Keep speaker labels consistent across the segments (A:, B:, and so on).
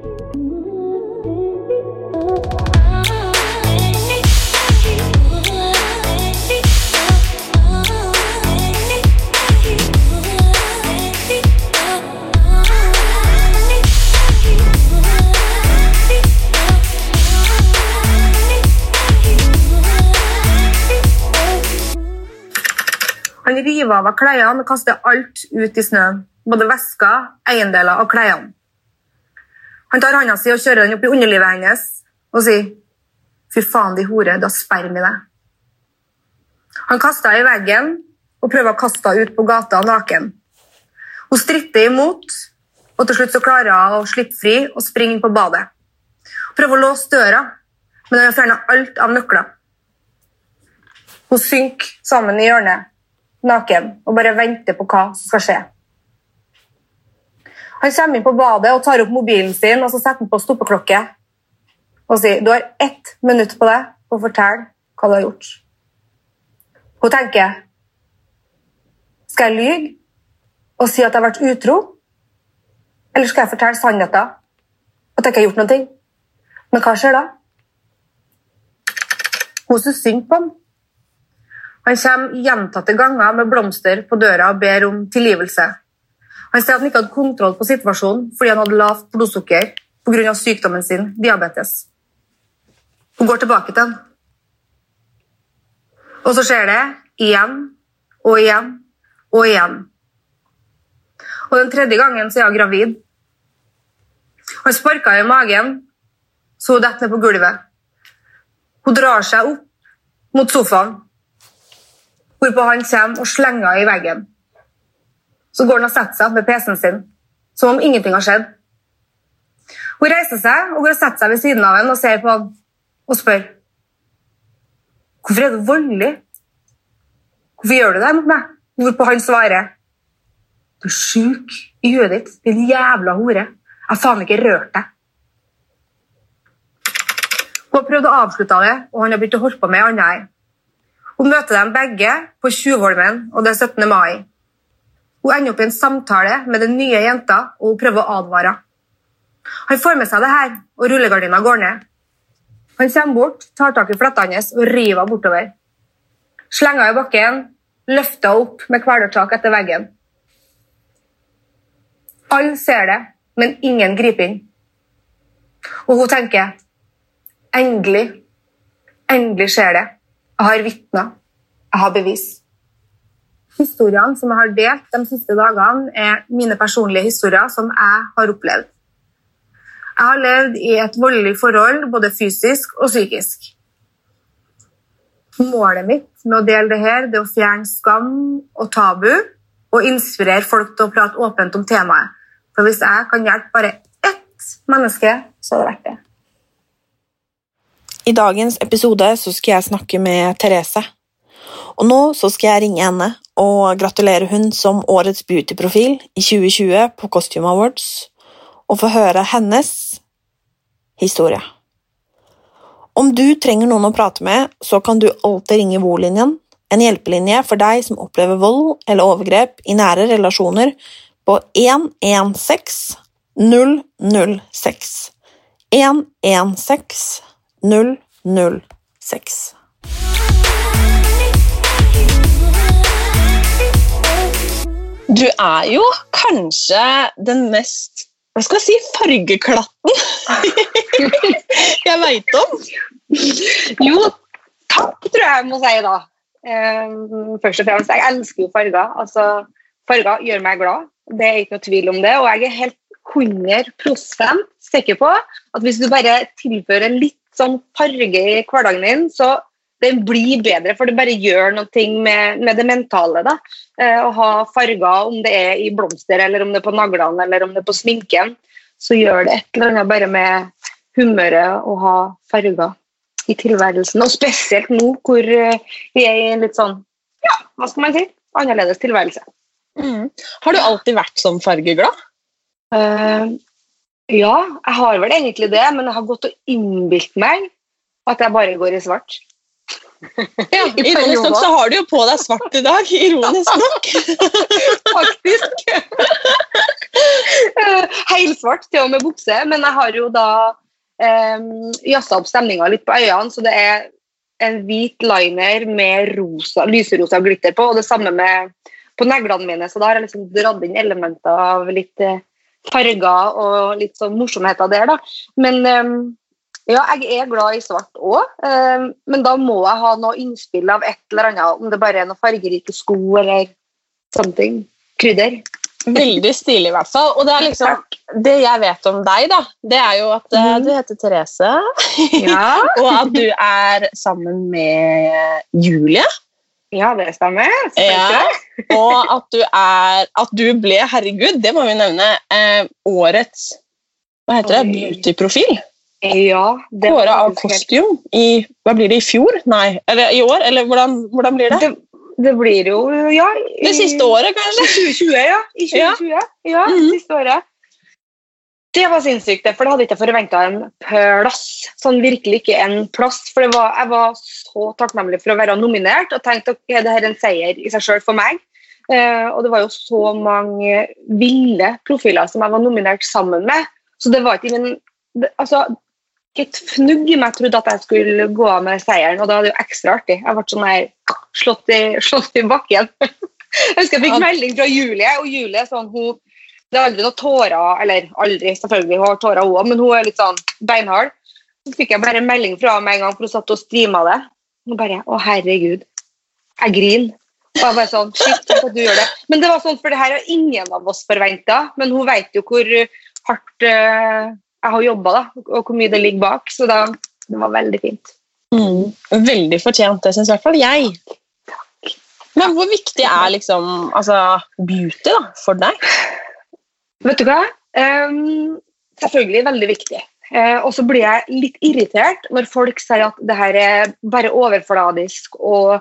A: Han river av klærne og kaster alt ut i snøen. Både vesker, eiendeler og klærne. Han tar handa si og kjører den opp i underlivet hennes og sier Fy faen, de hore, da sperm i deg. Han kaster henne i veggen og prøver å kaste henne ut på gata naken. Hun stritter imot, og til slutt så klarer hun å slippe fri og springe på badet. Hun prøver å låse døra, men han har fjerna alt av nøkler. Hun synker sammen i hjørnet, naken, og bare venter på hva som skal skje. Han kommer inn på badet og tar opp mobilen sin og så setter han på stoppeklokke og sier du har ett minutt på deg på å fortelle hva du har gjort. Hun tenker skal jeg lyge og si at jeg har vært utro, eller skal jeg fortelle sannheten? At jeg ikke har gjort noe? Men hva skjer da? Hun syns synd på ham. Han kommer gjentatte ganger med blomster på døra og ber om tilgivelse. Han sier at han ikke hadde kontroll på situasjonen fordi han hadde lavt blodsukker pga. sykdommen sin, diabetes. Hun går tilbake til ham. Og så skjer det igjen og igjen og igjen. Og den tredje gangen så er hun gravid. Han sparker henne i magen, så hun detter ned på gulvet. Hun drar seg opp mot sofaen, hvorpå han kommer og slenger henne i veggen. Så går han og setter seg med PC-en sin, som om ingenting har skjedd. Hun reiser seg og går og setter seg ved siden av ham og ser på ham og spør Hvorfor er du voldelig? Hvorfor gjør du det mot meg? Hvorpå han svarer Du er sjuk i huet ditt, din jævla hore. Jeg har faen ikke rørt deg. Hun har prøvd å avslutte det, og han har begynt å holde på med annet ei. Hun møter dem begge på Tjuvholmen, og det er 17. mai. Hun ender opp i en samtale med den nye jenta, og hun prøver å advare. Han får med seg det her, og rullegardina går ned. Han kommer bort, tar tak i flettene hennes og river henne bortover. Slenger henne i bakken, løfter henne opp med kvelertak etter veggen. Alle ser det, men ingen griper inn. Og hun tenker endelig, endelig skjer det. Jeg har vitner. Jeg har bevis. Historiene som jeg har delt de siste dagene, er mine personlige historier som jeg har opplevd. Jeg har levd i et voldelig forhold, både fysisk og psykisk. Målet mitt med å dele det her det er å fjerne skam og tabu og inspirere folk til å prate åpent om temaet. For hvis jeg kan hjelpe bare ett menneske, så er det verdt det.
B: I dagens episode så skal jeg snakke med Therese. Og nå så skal jeg ringe henne og gratulere hun som årets beautyprofil i 2020 på Costume Awards og få høre hennes historie. Om du trenger noen å prate med, så kan du alltid ringe Volinjen, en hjelpelinje for deg som opplever vold eller overgrep i nære relasjoner, på 116 006. 116 006. Du er jo kanskje den mest hva skal jeg si fargeklatten jeg veit om.
C: Jo, takk, tror jeg jeg må si da. Um, først og fremst, Jeg elsker jo farger. Altså, farger gjør meg glad. Det er ikke noe tvil om det. Og jeg er helt 100 sikker på at hvis du bare tilfører litt sånn farge i hverdagen din, så den blir bedre, for det bare gjør noe med, med det mentale. da. Eh, å ha farger, om det er i blomster, eller om det er på naglene eller om det er på sminken, så gjør det et eller annet bare med humøret å ha farger i tilværelsen. Og spesielt nå hvor eh, vi er i en litt sånn, ja, hva skal man si, annerledes tilværelse.
B: Mm. Har du alltid vært sånn fargeglad?
C: Uh, ja, jeg har vel egentlig det, men jeg har gått og innbilt meg at jeg bare går i svart.
B: Ja, ironisk nok så har du jo på deg svart i dag. Ironisk nok.
C: Faktisk.
A: Helsvart, til og med bukse, men jeg har jo da um, jazza opp stemninga litt på øynene, så det er en hvit liner med rosa, lyserosa glitter på, og det samme med på neglene mine, så da har jeg liksom dratt inn elementer av litt eh, farger og litt sånn morsomheter der, da. Men um, ja, jeg er glad i svart òg, um, men da må jeg ha noe innspill av et eller annet, om det bare er noen fargerike sko eller something. Krydder.
B: Veldig stilig, i hvert fall. Og det er liksom Det jeg vet om deg, da, det er jo at mm. du heter Therese.
A: Ja.
B: og at du er sammen med Julie.
A: Ja, det stemmer.
B: Ja. Og at du er At du ble, herregud, det må vi nevne, eh, årets Hva heter det? Beautyprofil.
A: Ja,
B: Kåra av Kostium i Hva blir det, i fjor? Nei, eller i år? Eller hvordan, hvordan blir det?
A: det det blir jo ja.
B: I, det siste året, kanskje?
A: 2020, ja. I 2020, ja. ja mm -hmm. siste året. Det var sinnssykt, for det hadde ikke forventa en plass. Sånn virkelig ikke en plass. For var, jeg var så takknemlig for å være nominert og tenkte at okay, det er en seier i seg sjøl for meg. Uh, og det var jo så mange ville profiler som jeg var nominert sammen med. Så det var ikke min det, altså, et fnugg i meg trodde at jeg skulle gå av med seieren, og da var det jo ekstra artig. Jeg ble sånn her slått i, slått i bakken. jeg husker jeg fikk melding fra Julie, og Julie sånn, hun, det er aldri noen tårer Eller aldri, selvfølgelig, hun har tårer hun òg, men hun er litt sånn beinhard. Så fikk jeg bare melding fra meg en gang, for hun satt og streama det. Og bare Å, herregud. Jeg griner. Og jeg bare sånn Shit, tenk at du gjør det. Men det var sånn, for det her har ingen av oss forventa, men hun vet jo hvor hardt uh, jeg har jobba, og hvor mye det ligger bak. Så da, det var veldig fint.
B: Mm. Veldig fortjent, det syns i hvert fall jeg. Men hvor viktig er liksom altså, beauty da, for deg?
A: Vet du hva? Um, selvfølgelig veldig viktig. Uh, og så blir jeg litt irritert når folk sier at det her er bare overfladisk og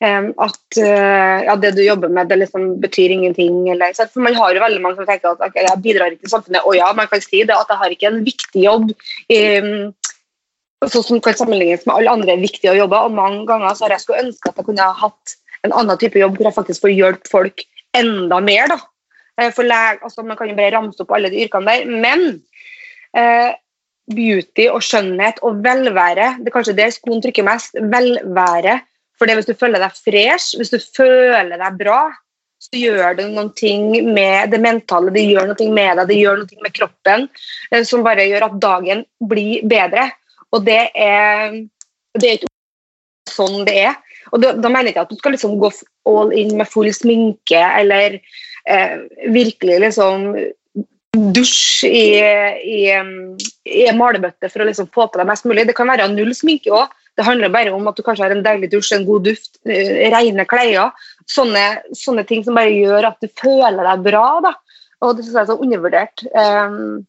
A: at uh, ja, det du jobber med, det liksom betyr ingenting. Eller, for Man har jo veldig mange som tenker at okay, jeg bidrar ikke til samfunnet. Og ja, man kan si det, at jeg har ikke en viktig jobb um, som kan sammenlignes med alle andre viktige jobber. Og mange ganger så har jeg skulle ønske at jeg kunne ha hatt en annen type jobb hvor jeg faktisk får hjulpet folk enda mer. da. Uh, for leg, altså, Man kan jo bare ramse opp alle de yrkene der. Men uh, beauty og skjønnhet og velvære, det er kanskje der skoen trykker mest. Velvære for hvis du føler deg fresh, hvis du føler deg bra, så gjør det noe med det mentale, det gjør noe med deg, det gjør noe med kroppen eh, som bare gjør at dagen blir bedre. Og det er, det er ikke sånn det er. Og da, da mener jeg ikke at du skal liksom gå all in med full sminke eller eh, virkelig liksom dusj i, i, i malebøtte for å liksom få på deg mest mulig. Det kan være null sminke òg. Det handler bare om at du kanskje har en deilig dusj, en god duft, eh, rene klær. Sånne, sånne, ting som bare gjør at du føler deg bra. Da. Og Det synes jeg er så undervurdert. Um,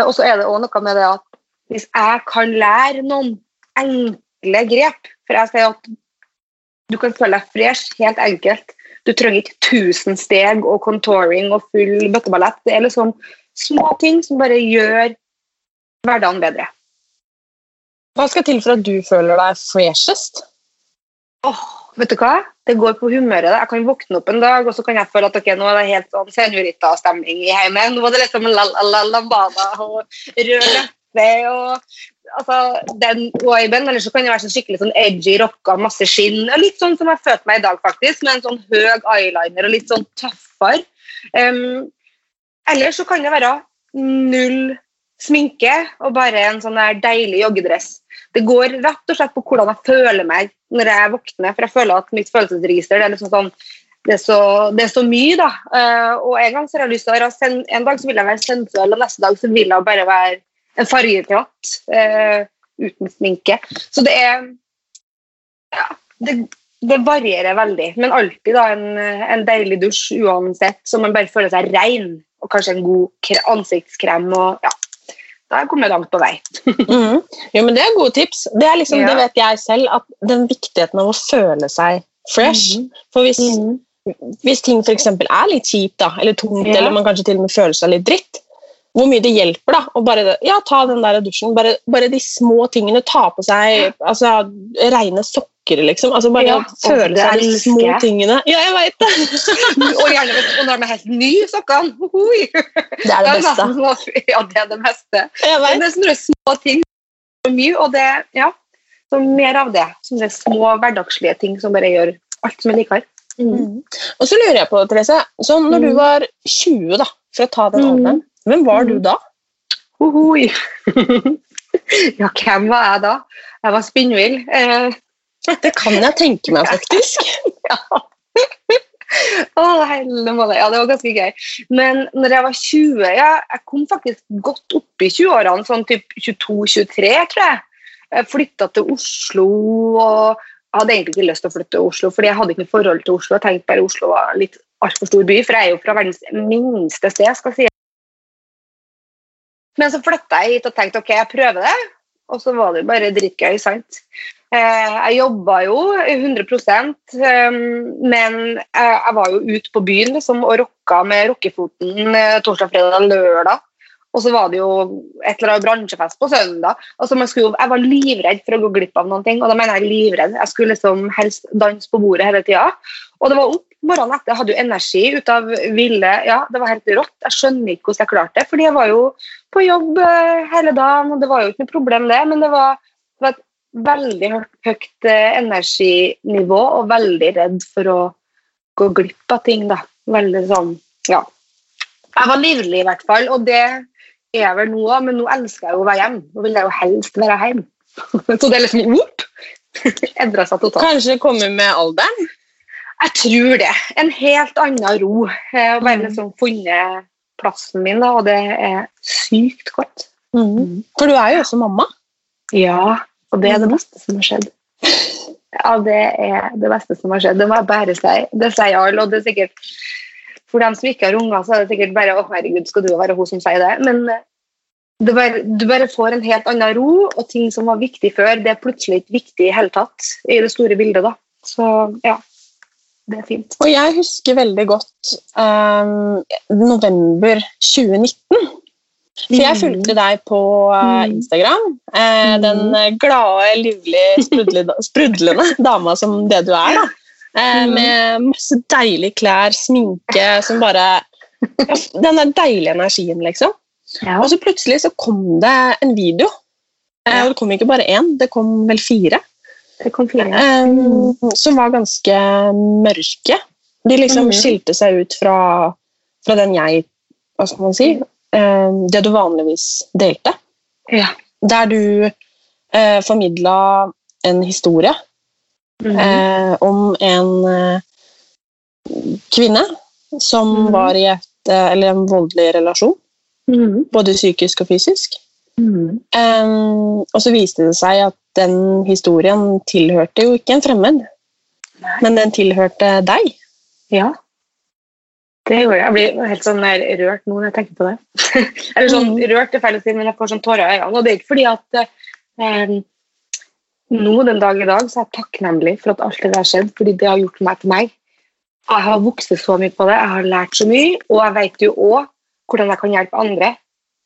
A: og så er det også noe med det at hvis jeg kan lære noen enkle grep For jeg sier at du kan føle deg fresh helt enkelt. Du trenger ikke 1000 steg og contouring og full bøtteballett. Det er liksom små ting som bare gjør hverdagen bedre.
B: Hva skal til for at du føler deg freshest?
A: Oh, vet du hva? Det går på humøret. Jeg kan våkne opp en dag og så kan jeg føle at okay, nå er det helt sånn senorita-stemning i heimen. Nå var det liksom la-la-la-lambada og rød leppe og altså, den viben. Eller så kan det være sånn skikkelig sånn edgy, rocka, masse skinn. Litt sånn som jeg følte meg i dag, faktisk, med en sånn høy eyeliner og litt sånn tøffere. Um, eller så kan det være null sminke og bare en sånn deilig joggedress. Det går rett og slett på hvordan jeg føler meg når jeg våkner. For jeg føler at mitt følelsesregister det er, liksom sånn, det er, så, det er så, mye. da. Uh, og En gang så har jeg lyst til å være en dag så vil jeg være sensuell, og neste dag så vil jeg bare være en fargeklatt uh, uten sminke. Så det er ja, det, det, varierer veldig, men alltid da en, en, deilig dusj uansett, så man bare føler seg rein. Og kanskje en god ansiktskrem. og ja, da er kommet langt på vei.
B: mm. Jo, men Det er gode tips. Det, liksom, ja. det vet jeg selv, at den viktigheten av å føle seg fresh. Mm. For hvis, mm. hvis ting f.eks. er litt kjipt, da, eller tungt, ja. eller man kanskje til og med føler seg litt dritt, hvor mye det hjelper da, å bare ja, ta den der dusjen. Bare, bare de små tingene. Ta på seg altså, rene sokker raskere, liksom. Altså Bare
A: Ja,
B: føle seg de små tingene. Ja, jeg veit det!
A: Og gjerne og når de er helt nye, sokkene.
B: Det er det beste.
A: Ja, det er det beste.
B: Jeg
A: Men det er sånne små ting mye, og det, ja, så mer av det. Sånne små hverdagslige ting som bare gjør alt som jeg liker. Mm.
B: Og så lurer jeg på, Therese, så når du
A: Mm.
B: var 20, da, for å ta den
A: Mm.
B: hvem var du
A: Mm.
B: da?
A: Hohoi. ja, hvem var jeg da? Jeg var spinnvill. Eh,
B: Det kan jeg tenke meg, faktisk.
A: Å, helle måne. Ja, det var ganske gøy. Men når jeg var 20, ja, jeg kom faktisk godt opp i 20-årene, sånn typ 22-23, tror jeg. Jeg flytta til Oslo og jeg hadde egentlig ikke lyst til å flytte til Oslo, fordi jeg hadde ikke noe forhold til Oslo. Jeg tenkte bare Oslo var en litt altfor stor by, for jeg er jo fra verdens minste sted, skal jeg si. Men så flytta jeg hit og tenkte ok, jeg prøver det, og så var det jo bare dritgøy, sant. Eh, Jeg jobba jo 100 eh, men jeg jeg var jo ute på byen liksom, og rocka med rockefoten eh, torsdag, fredag, lørdag. Og så var det jo et eller annet bransjefest på søndag. Altså, man skulle, jeg var livredd for å gå glipp av noen ting. Og da mener jeg livredd. Jeg skulle liksom helst danse på bordet hele tida. Og det var opp morgenen etter. Jeg hadde jo energi ut av ville Ja, det var helt rått. Jeg skjønner ikke hvordan jeg klarte det. Fordi jeg var jo på jobb eh, hele dagen, og det var jo ikke noe problem, det. Men det var, det var et veldig høyt eh, energinivå og veldig redd for å gå glipp av ting. da. Veldig sånn, ja. Jeg var livlig i hvert fall, og det er jeg vel nå òg, men nå elsker jeg jo å være hjemme. Nå vil jeg jo helst være hjemme. Så det er liksom opp. Endra seg totalt.
B: Kanskje det kommer med alderen?
A: Jeg tror det. En helt annen ro. eh, Å bare liksom funnet plassen min, da, og det er sykt godt.
B: For du er jo også mamma.
A: Ja, og det er det beste som har skjedd. Ja, det er det beste som har skjedd. Det må jeg bare si. Det sier alle, og det er sikkert For dem som ikke har unger, så er det sikkert bare Å, herregud, skal du være hun som sier det? Men eh, det bare, du bare får en helt annen ro, og ting som var viktig før, det er plutselig ikke viktig i hele tatt i det store bildet, da. Så ja, det er fint.
B: Og jeg husker veldig godt um, november 2019. For jeg
A: Mm.
B: fulgte deg på eh,
A: Mm.
B: Instagram. Eh,
A: Mm.
B: Den glade, livlige, sprudlende dama som det du er. da. Eh,
A: Mm.
B: Med masse deilige klær, sminke som bare Den der deilige energien, liksom.
A: Ja.
B: Og så plutselig så kom det en video. Eh,
A: Ja.
B: og det kom ikke bare én, det kom vel fire.
A: Det kom fire.
B: Um, som var ganske mørke. De liksom
A: mm.
B: skilte seg ut fra, fra den jeg Hva skal man si? Det du vanligvis delte.
A: Ja.
B: Der du uh, formidla en historie
A: Mhm.
B: eh, om en eh, kvinne som
A: mm.
B: var i et, eh, eller en voldelig relasjon,
A: Mm.
B: både psykisk og fysisk. Um, og så viste det seg at den historien tilhørte jo ikke en fremmed,
A: Nei.
B: men den tilhørte deg.
A: Ja. Det gjorde jeg. Jeg blir helt sånn rørt nå når jeg tenker på det. Eller sånn
B: Mm.
A: rørt er feil å si, men jeg får sånn tårer i øynene. Og det er ikke fordi at eh, nå den dag i dag så er jeg takknemlig for at alt det der skjedde, fordi det har gjort meg til meg. Jeg har vokst så mye på det, jeg har lært så mye, og jeg vet jo òg hvordan jeg kan hjelpe andre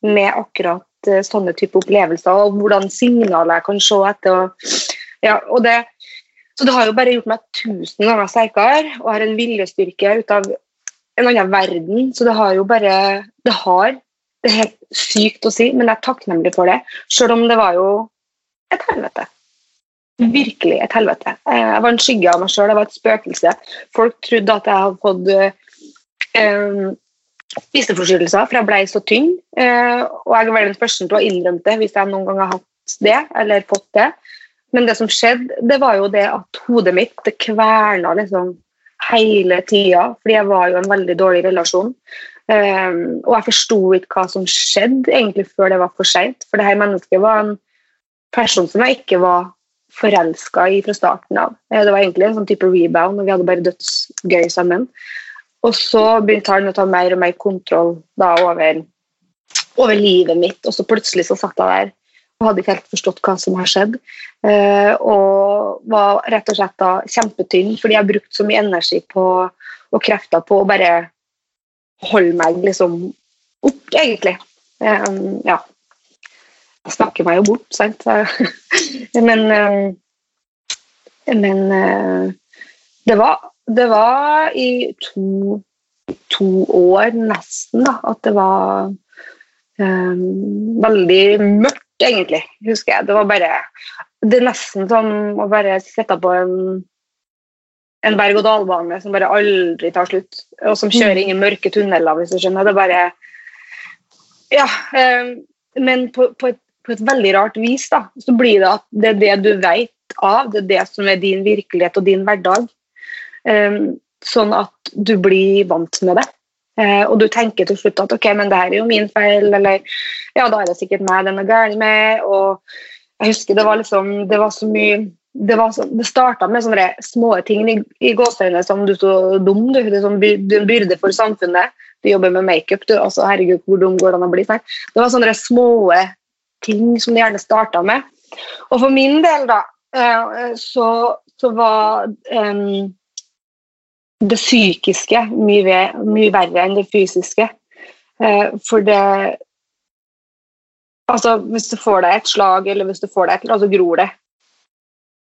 A: med akkurat eh, sånne type opplevelser, og hvordan signaler jeg kan se etter. Og, ja, og det, så det har jo bare gjort meg tusen ganger sterkere, og har en viljestyrke ut av en annen verden, så det har jo bare Det har Det er helt sykt å si, men jeg er takknemlig for det, selv om det var jo et helvete. Virkelig et helvete. Eh, Jeg var en skygge av meg sjøl, jeg var et spøkelse. Folk trodde at jeg hadde fått eh, spiseforstyrrelser, for jeg ble så tynn. Eh, og jeg var den første til å innrømme det hvis jeg noen gang har hatt det, eller fått det. Men det som skjedde, det var jo det at hodet mitt det kverna liksom hele tida, fordi jeg var jo en veldig dårlig relasjon. Um, og jeg forsto ikke hva som skjedde egentlig før det var for seint. For det her mennesket var en person som jeg ikke var forelska i fra starten av. Eh, Det var egentlig en sånn type rebound, og vi hadde bare dødsgøy sammen. Og så begynte han å ta mer og mer kontroll da over, over livet mitt, og så plutselig så satt jeg der og hadde ikke helt forstått hva som har skjedd. Eh, og var rett og slett da kjempetynn fordi jeg har brukt så mye energi på, og krefter på å bare holde meg liksom opp, egentlig. Eh, ja. Jeg snakker meg jo bort, sant. Men eh, men eh, det, var, det var i to, to år nesten da, at det var um, veldig mørkt, egentlig, husker jeg. Det var bare Det er nesten som å bare sitte på en en berg-og-dal-bane som bare aldri tar slutt, og som kjører inn i mørke tunneler, hvis du skjønner. Det er bare Ja. Um, men på, på, et, på, et, veldig rart vis da, så blir det at det er det du vet av, det er det som er din virkelighet og din hverdag. Um, sånn at du blir vant med det. Uh, og du tenker til slutt at ok, men det her er jo min feil, eller ja, da er det sikkert meg den er gæren med. og jeg husker det var liksom, det var så mye det, var så, det starta med sånne små ting i, i gåseøynene som du så dum, du. Det er sånn, du er en byrde for samfunnet. Du jobber med makeup, du. Altså, herregud, hvor dum går det an å bli? Det var sånne små ting som de gjerne starta med. Og for min del, da, eh, så, så var um, det psykiske mye, mye, verre enn det fysiske. Uh, for det Altså, hvis du får deg et slag, eller hvis du får deg et eller annet, så gror det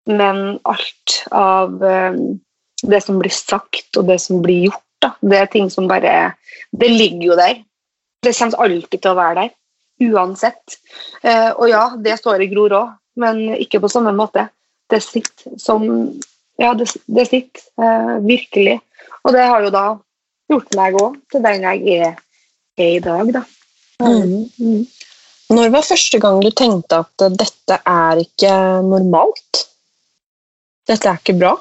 A: men alt av um, det som blir sagt og det som blir gjort, da, det er ting som bare Det ligger jo der. Det kommer alltid til å være der. Uansett. Uh, og ja, det står i Gror òg, men ikke på samme måte. Det sitter som Ja, det, det sitter uh, virkelig. Og det har jo da gjort meg òg til den jeg er, er i dag, da.
B: Mm. Mm. Når var første gang du tenkte at dette er ikke normalt? Dette er ikke bra?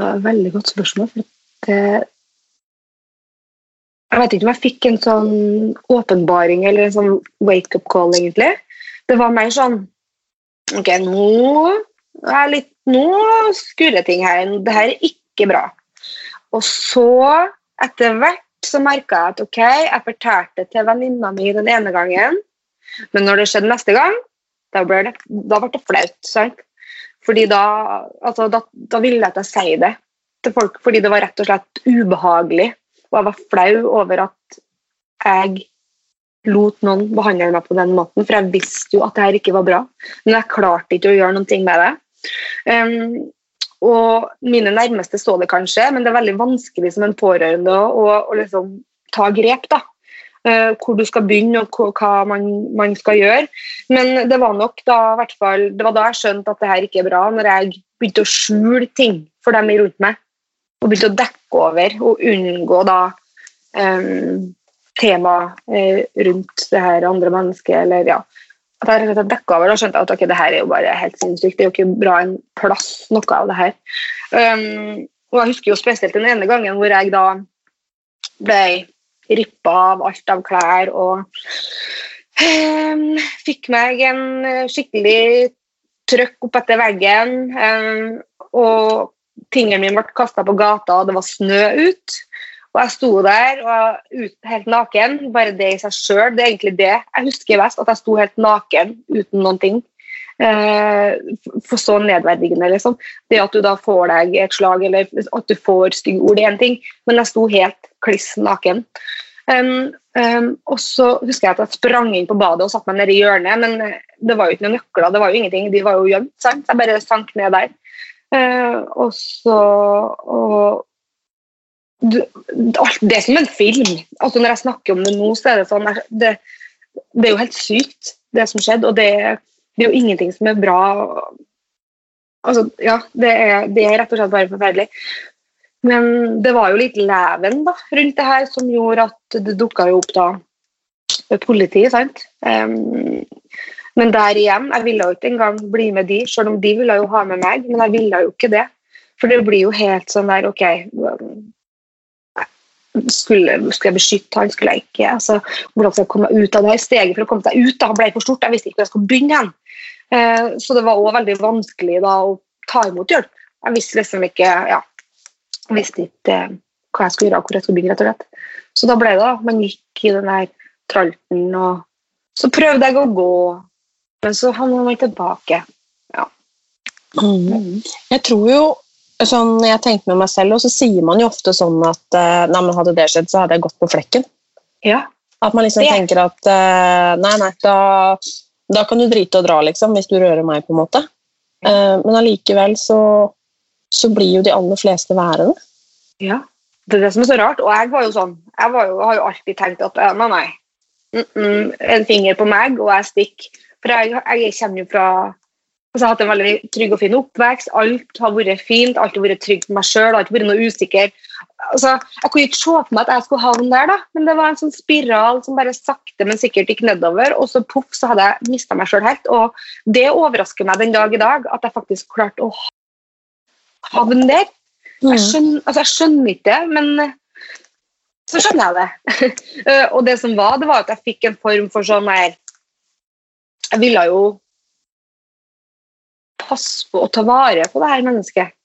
A: Det er et veldig godt spørsmål. for Det, jeg vet ikke om jeg fikk en sånn åpenbaring eller en sånn wake-up call, egentlig. Det var mer sånn Ok, nå er litt, nå skurrer ting her. Det her er ikke bra. Og så, etter hvert, så merka jeg at ok, jeg fortalte til venninna mi den ene gangen, men når det skjedde neste gang, da ble det, da ble det flaut. sant? Fordi da, altså, da, da ville jeg ikke si det til folk, fordi det var rett og slett ubehagelig. Og jeg var flau over at jeg lot noen behandle meg på den måten, for jeg visste jo at det her ikke var bra. Men jeg klarte ikke å gjøre noe med det. Um, og mine nærmeste så det kanskje, men det er veldig vanskelig som en pårørende å, å liksom ta grep. da. Uh, hvor du skal begynne og hva man, man, skal gjøre. Men det var nok da, hvert fall, det var da jeg skjønte at det her ikke er bra, når jeg begynte å skjule ting for dem rundt meg. Og begynte å dekke over og unngå da um, tema uh, rundt det her andre mennesket. eller ja, at jeg rett dekka over og skjønte at okay, det her er jo bare helt sinnssykt. Det er jo ikke bra en plass, noe av det her. Um, og jeg husker jo spesielt den ene gangen hvor jeg da ble rippa av alt av klær og um, fikk meg en eh, skikkelig trøkk opp etter veggen. Um, og tingene mine ble kasta på gata, og det var snø ut. Og jeg sto der og ut, helt naken. Bare det i seg sjøl. Det er egentlig det jeg husker best. At jeg sto helt naken uten noen ting. Eh, for så nedverdigende, liksom. Det at du da får deg et slag eller at du får stygge ord, det er én ting, men jeg sto helt kliss naken. Um, um, og så husker jeg at jeg sprang inn på badet og satte meg nede i hjørnet, men det var jo ikke noen nøkler, det var jo ingenting, de var jo gjemt. Så jeg bare sank ned der. Uh, og så og, du, alt, Det er som en film. altså Når jeg snakker om det nå, så er det sånn det, det er jo helt sykt, det som skjedde. Og det, det, er jo ingenting som er bra. Altså, ja, det er, det er rett og slett bare forferdelig. Men det var jo litt leven da, rundt det her som gjorde at det dukka opp da politiet. sant? Um, men der igjen, jeg ville jo ikke engang bli med de, selv om de ville jo ha med meg. Men jeg ville jo ikke det. For det blir jo helt sånn der OK skulle, skulle jeg beskytte han, skulle jeg ikke? Altså, hvordan skal jeg komme ut av det her steget for å komme seg ut? da, ble for stort, Jeg visste ikke hvor jeg skulle begynne. hen. Eh, så det var òg veldig vanskelig da å ta imot hjelp. Jeg visste liksom ikke ja, jeg visste ikke eh, hva jeg skulle gjøre, hvor jeg skulle begynne. rett og slett. Så da ble det da, man gikk i den der tralten, og så prøvde jeg å gå, men så han man tilbake. Ja.
B: Mm. Jeg tror jo sånn, jeg tenkte med meg selv, og så sier man jo ofte sånn at eh, nei, men hadde det skjedd, så hadde jeg gått på flekken.
A: Ja.
B: At man liksom det. tenker at eh, nei, nei, da, da, kan du drite og dra, liksom, hvis du rører meg, på en måte. Eh, men allikevel så, så blir jo de aller fleste værende.
A: Ja, det er det som er så rart. Og jeg var jo sånn, jeg var jo, har jo alltid tenkt at nei, nei, mm -mm, en finger på meg, og jeg stikker. For jeg, jeg kommer jo fra altså Jeg har hatt en veldig trygg og fin oppvekst. Alt har vært fint, alt har vært trygg for meg sjøl, alltid vært noe usikker. Altså, jeg kunne ikke se på meg at jeg skulle havne der, da, men det var en sånn spiral som bare sakte, men sikkert gikk nedover, og så poff, så hadde jeg mista meg sjøl helt. Og det overrasker meg den dag i dag, at jeg faktisk klarte å havne der. Jeg, skjønner, altså, jeg skjønner ikke det, men så skjønner jeg det. og det som var, det var at jeg fikk en form for sånn her Jeg ville jo passe på å ta vare på det her mennesket.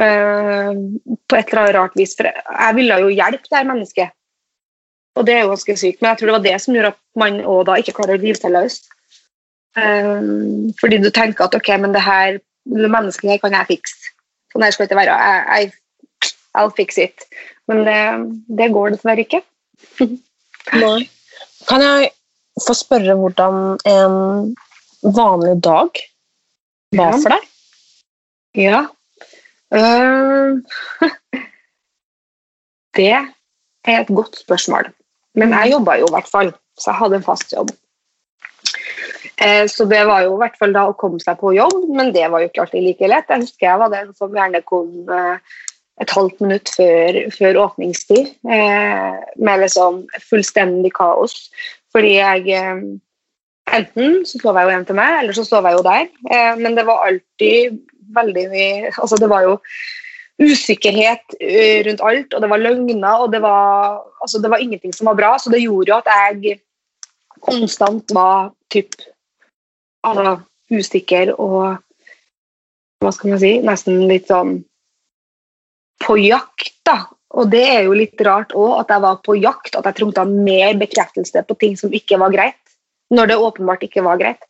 A: Uh, på et eller annet rart vis. For jeg ville jo hjelpe det her mennesket. Og det er jo ganske sykt, men jeg tror det var det som gjorde at man òg da ikke klarer å rive seg løs. Uh, fordi du tenker at ok, men det her det mennesket her kan jeg fikse. Sånn her skal det ikke være. I, I, I'll fix it. Men det, det går dessverre ikke.
B: Kan jeg få spørre hvordan en vanlig dag var for deg?
A: Ja. Uh, det er et godt spørsmål. Men jeg jobba jo i hvert fall, så jeg hadde en fast jobb. Uh, så det var jo i hvert fall da å komme seg på jobb, men det var jo ikke alltid like lett. Jeg husker jeg var den som gjerne kom uh, et halvt minutt før, før åpningstid med liksom fullstendig kaos. Fordi jeg Enten så sov jeg jo hjem til meg, eller så sov jeg jo der. Eh, men det var alltid veldig mye Altså, det var jo usikkerhet eh, rundt alt, og det var løgner, og det var, altså, det var ingenting som var bra. Så det gjorde jo at jeg konstant var typ altså, usikker og hva skal man si, nesten litt sånn på jakt, da. Og det er jo litt rart òg, at jeg var på jakt, at jeg trengte mer bekreftelse på ting som ikke var greit når det åpenbart ikke var greit.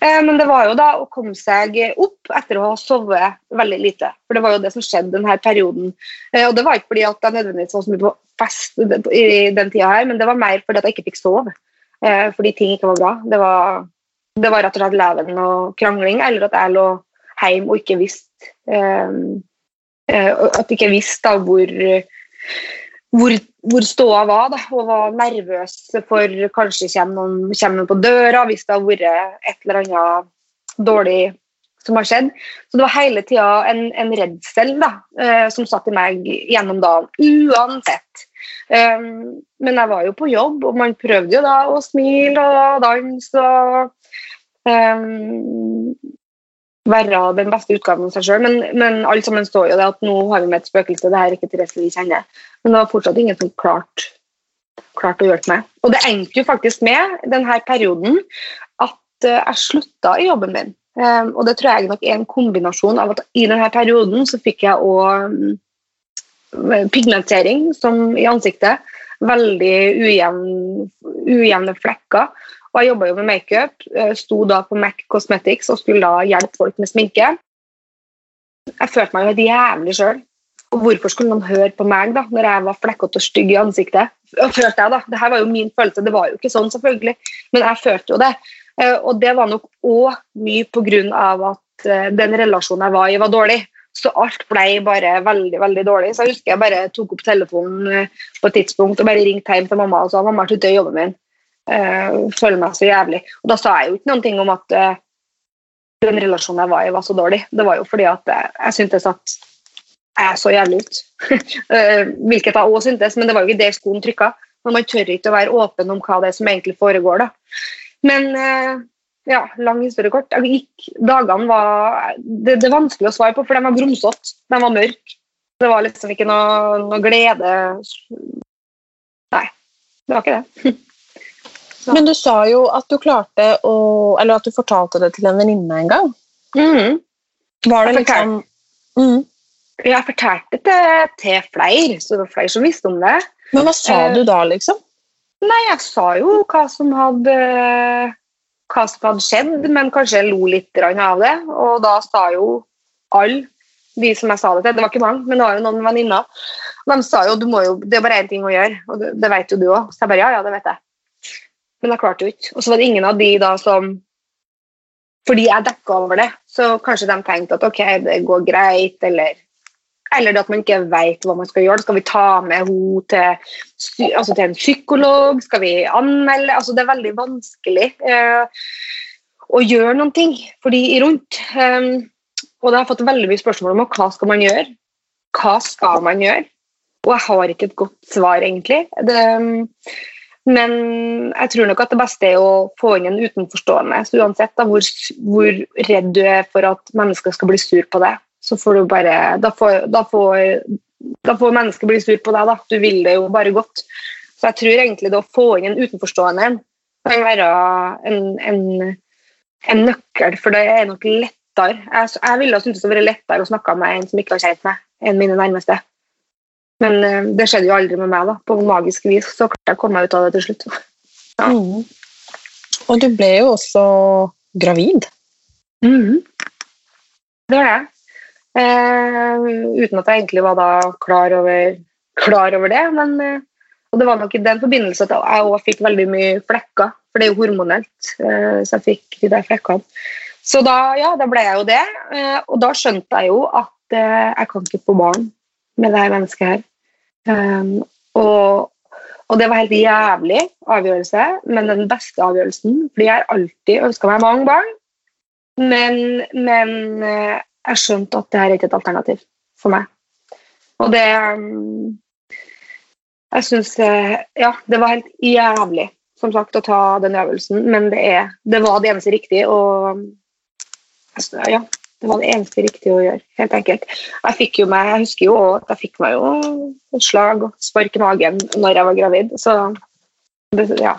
A: Eh, men det var jo da å komme seg opp etter å ha sovet veldig lite. For det var jo det som skjedde denne perioden. Eh, og det var ikke fordi at jeg nødvendigvis var så mye på fest i den tida her, men det var mer fordi at jeg ikke fikk sove. Eh, fordi ting ikke var bra. Det var, det var rett og slett leven og krangling, eller at jeg lå hjemme og ikke visste At jeg ikke visste hvor hvor, hvor ståa var, da, og var nervøs for kanskje kommer noen, kommer noen på døra hvis det har vært et eller annet dårlig som har skjedd. Så det var hele tida en, en redsel da, eh, som satt i meg gjennom dagen, uansett. Um, men jeg var jo på jobb, og man prøvde jo da å smile og danse og um, være den beste utgaven av seg sjøl. Men, men alle sammen så jo det at nå har vi med et spøkelse, det her er ikke Therese vi kjenner. Men det var fortsatt ingen som klarte klart å hjelpe meg. Og det endte jo faktisk med denne perioden at uh, jeg slutta i jobben min. Um, og det tror jeg nok er en kombinasjon av at i denne perioden så fikk jeg òg um, pigmentering som i ansiktet. Veldig ujevn, ujevne flekker. Og jeg jobba jo med makeup, eh, sto da på Mac Cosmetics og skulle da hjelpe folk med sminke. Jeg følte meg jo helt jævlig sjøl. Og hvorfor skulle noen høre på meg da, når jeg var flekkete og stygg i ansiktet? Følte jeg da, Dette var jo min følelse, det var jo ikke sånn, selvfølgelig, men jeg følte jo det. Eh, og det var nok òg mye på grunn av at eh, den relasjonen jeg var i, var dårlig. Så alt ble bare veldig veldig dårlig. Så jeg husker jeg bare tok opp telefonen på et tidspunkt og bare ringte hjem til mamma og sa mamma slutt å jobben min uh, føler meg så jævlig. Og da sa jeg jo ikke noen ting om at uh, den relasjonen jeg var i, var så dårlig. Det var jo fordi at uh, jeg syntes at jeg så jævlig ut. hvilket jeg òg syntes, men det var jo ikke det skoen trykka. Men man tør ikke å være åpen om hva det er som egentlig foregår. da. Men ja, lang historie kort. Dagene var det, det, er vanskelig å svare på, for de var grumsete. De var mørke. Det var liksom ikke noe, noe glede Nei, det var ikke det.
B: Men du sa jo at du klarte å Eller at du fortalte det til en venninne en gang.
A: Mm.
B: Var det liksom
A: mm. Jeg fortalte det til flere, så det var flere som visste om det.
B: Men hva sa uh, du da, liksom?
A: Nei, jeg sa jo hva som hadde hva som hadde skjedd, men kanskje jeg lo litt av det. Og da sa jo alle de som jeg sa det til, det var ikke mange, men det var jo noen venninner, de sa jo, jo det er bare én ting å gjøre, og det, det vet jo du òg. Så jeg bare ja, ja, det vet jeg. Men jeg klarte jo ikke. Og så var det ingen av de da som fordi jeg dekka over det, så kanskje de tenkte at ok, det går greit, eller eller at man ikke vet hva man skal gjøre. Skal vi ta med henne til, altså til en psykolog? Skal vi anmelde? Altså, det er veldig vanskelig eh, å gjøre noen ting for de rundt. Eh, og det har jeg fått veldig mye spørsmål om hva skal man gjøre. Hva skal man gjøre? Og jeg har ikke et godt svar, egentlig. Det, men jeg tror nok at det beste er å få inn en utenforstående. Så uansett da, hvor, hvor redd du er for at mennesker skal bli sur på deg, så får du bare Da får, da får, da får mennesker bli sur på deg, da. Du vil det jo bare godt. Så jeg tror egentlig det å få inn en utenforstående kan være en, en, en nøkkel, for det er nok lettere. Jeg, jeg ville syntes det var lettere å snakke med en som ikke har kjent meg, enn mine nærmeste. Men eh, det skjedde jo aldri med meg, da. På magisk vis så klarte jeg å komme meg ut av det til slutt. Ja.
B: Mm. Og du ble jo også gravid.
A: Mm. Det var jeg. Eh, uten at jeg egentlig var da klar over, klar over det. Men eh, og det var nok i den forbindelse at jeg også fikk veldig mye flekker. For det er jo hormonelt, eh, så jeg fikk de der flekkene. Så da, ja, da ble jeg jo det. Eh, og da skjønte jeg jo at eh, jeg kan ikke få barn med det her mennesket her. Um, og, og det var helt jævlig avgjørelse, men den beste avgjørelsen. Fordi jeg har alltid ønska meg mange barn, men, men eh, jeg skjønte at det her er ikke et alternativ for meg. Og det um, Jeg syns Ja, det var helt jævlig, som sagt, å ta den øvelsen, men det, er, det var det eneste riktige. Og ja, det var det eneste riktige å gjøre, helt enkelt. Jeg fikk jo meg, jeg husker jo at jeg fikk meg jo et slag og spark i magen når jeg var gravid. Så det, ja,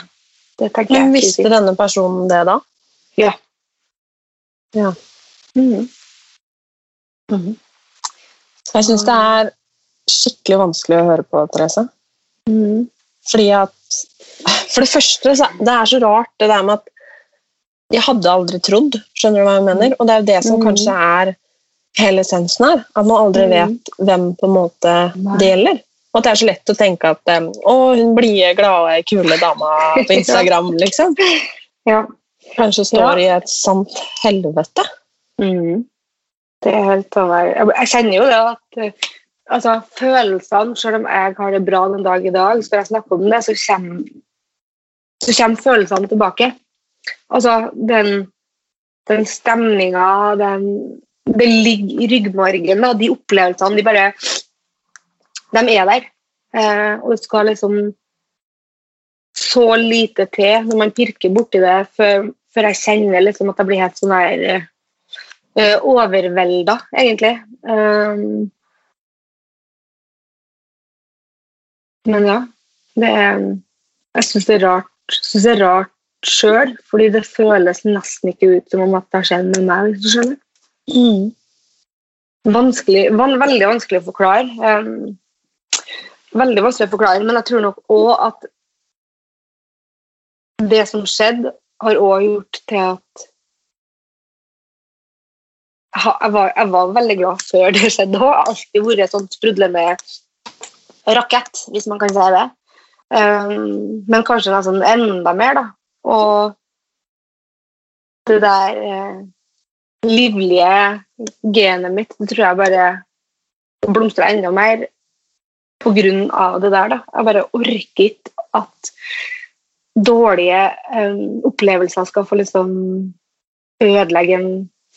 A: det tenker jeg.
B: Men visste denne personen det da?
A: Ja.
B: Ja.
A: Mhm.
B: Jeg syns det er skikkelig vanskelig å høre på, Therese.
A: Mm.
B: Fordi at For det første, det er så rart det der med at jeg hadde aldri trodd, skjønner du hva jeg mener? Og det er jo det som
A: mm.
B: kanskje er hele essensen her. At man aldri
A: mm.
B: vet hvem på en måte
A: Nei.
B: det gjelder. Og at det er så lett å tenke at å, hun blide, glade, kule dama på Instagram, liksom.
A: Ja.
B: Kanskje står i et sant helvete.
A: Mm. Det er helt der- Jeg kjenner jo det at eh, altså, følelsene, selv om jeg har det bra den dag i dag, så når jeg snakker om det, så kommer, så kommer følelsene tilbake. Altså den, den stemninga, Det ligger i ryggmargen, da, de opplevelsene, de bare De er der. Eh, og det skal liksom så lite til når man pirker borti det, før, før jeg kjenner liksom at jeg blir helt sånn her eh, overvelda, egentlig. Um, men ja, det er Jeg syns det er rart synes det er rart sjøl, fordi det føles nesten ikke ut som om at det har skjedd med meg. hvis du skjønner. Vanskelig, van, veldig vanskelig å forklare. Um, veldig vanskelig å forklare, men jeg tror nok òg at det som skjedde, har òg gjort til at jeg var, jeg var veldig glad før det skjedde òg. Har alltid vært et sånt sprudlende rakett, hvis man kan si det. Um, men kanskje sånn enda mer, da. Og det der eh, livlige genet mitt, det tror jeg bare blomstrer enda mer på grunn av det der. da. Jeg bare orker ikke at dårlige eh, opplevelser skal få liksom ødelegge en,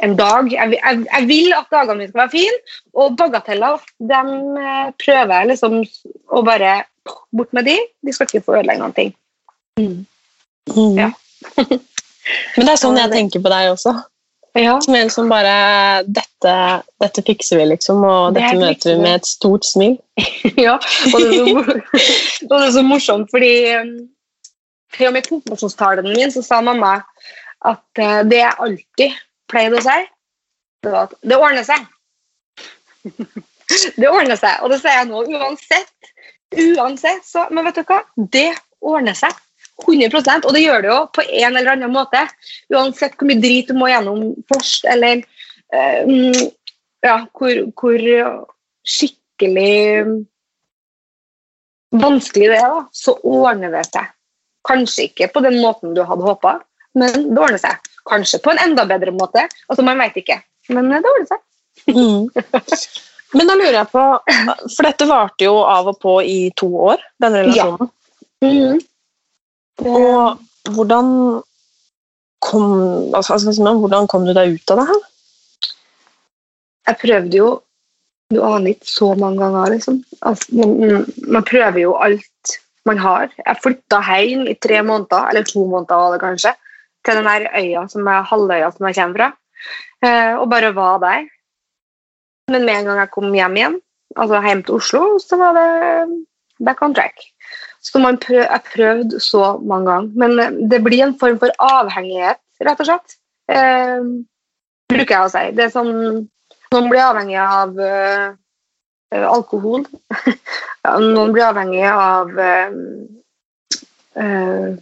A: en dag. Jeg, jeg, jeg vil at dagene mine skal være fine, og bagateller dem eh, prøver jeg liksom å bare bort med de. De skal ikke få ødelegge noen ting. Ja.
B: Men det er sånn jeg tenker på deg også.
A: Ja.
B: Som en som bare dette, dette fikser vi, liksom, og
A: Det
B: dette møter vi med et stort smil.
A: ja. Og det så, og det er så morsomt, fordi um, til og med i konfirmasjonstalen min så sa mamma at eh, det jeg alltid pleide å si, det var at det ordner seg. det ordner seg, og det sier jeg nå uansett. Uansett, så, Men vet du hva? Det ordner seg. 100% Og det gjør det jo på en eller annen måte. Uansett hvor mye drit du må gjennom først, eller mm, ja, hvor, hvor skikkelig vanskelig det er, da, så ordner det seg. Kanskje ikke på den måten du hadde håpa, men det ordner seg. Kanskje på en enda bedre måte. Altså, Man vet ikke. Men det ordner seg.
B: Mm. Men da lurer jeg på, for dette varte jo av og på i to år, denne relasjonen.
A: Mhm.
B: Og hvordan kom, altså, altså, hvordan kom du deg ut av det her?
A: Jeg prøvde jo Du aner ikke så mange ganger, liksom. Altså, man, man prøver jo alt man har. Jeg flytta hjem i tre måneder, eller to måneder var det kanskje, til den her øya som er halvøya som jeg kommer fra, eh, og bare var der. Men med en gang jeg kom hjem igjen, altså hjem til Oslo, så var det back on track. Så man prøv, jeg prøvde så mange ganger. Men eh, det blir en form for avhengighet, rett og slett. Eh, bruker jeg å si. Det er sånn, noen blir avhengig av eh, alkohol. noen blir avhengig av eh, eh,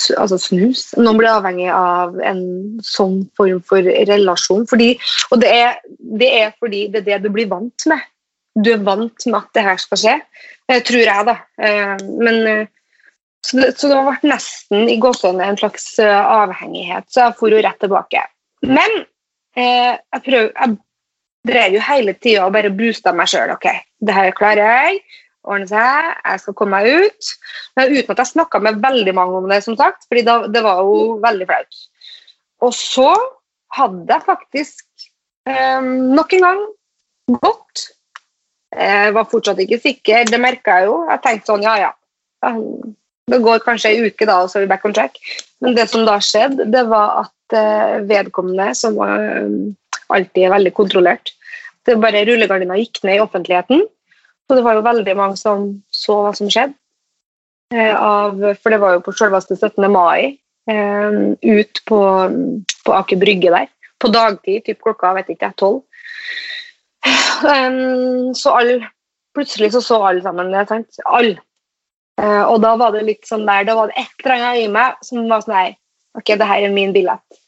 A: altså snus. Noen blir avhengig av en sånn form for relasjon. Fordi, og det er, det er, fordi det er det du blir vant med. Du er vant med at det her skal skje, eh, tror jeg, da. Eh, men, eh, så, det, så det har vært nesten i gåsehudene en slags avhengighet, så jeg for jo rett tilbake. Men eh, jeg, prøv, jeg drev jo hele tida og bare boosta meg sjøl. Ok, det her klarer jeg ordne seg, jeg skal komme meg ut. Men uten at jeg snakka med veldig mange om det, som sagt, fordi det var jo veldig flaut. Og så hadde jeg faktisk eh, nok en gang gått. Jeg var fortsatt ikke sikker, det merka jeg jo. Jeg tenkte sånn, ja ja. Det går kanskje ei uke, da, og så er vi back on track. Men det som da skjedde, det var at uh, vedkommende, som var um, alltid er veldig kontrollert det bare Rullegardina gikk ned i offentligheten. Så det var jo veldig mange som så hva som skjedde. Eh, av, for det var jo på selveste 17. mai. Eh, ut på, på Aker Brygge der. På dagtid, typ klokka vet ikke, tolv. Um, så alle Plutselig så så alle sammen det. sant? Alle. Uh, og da var det litt sånn der, da var det et eller annet i meg som var sånn her Ok, det her er min billett.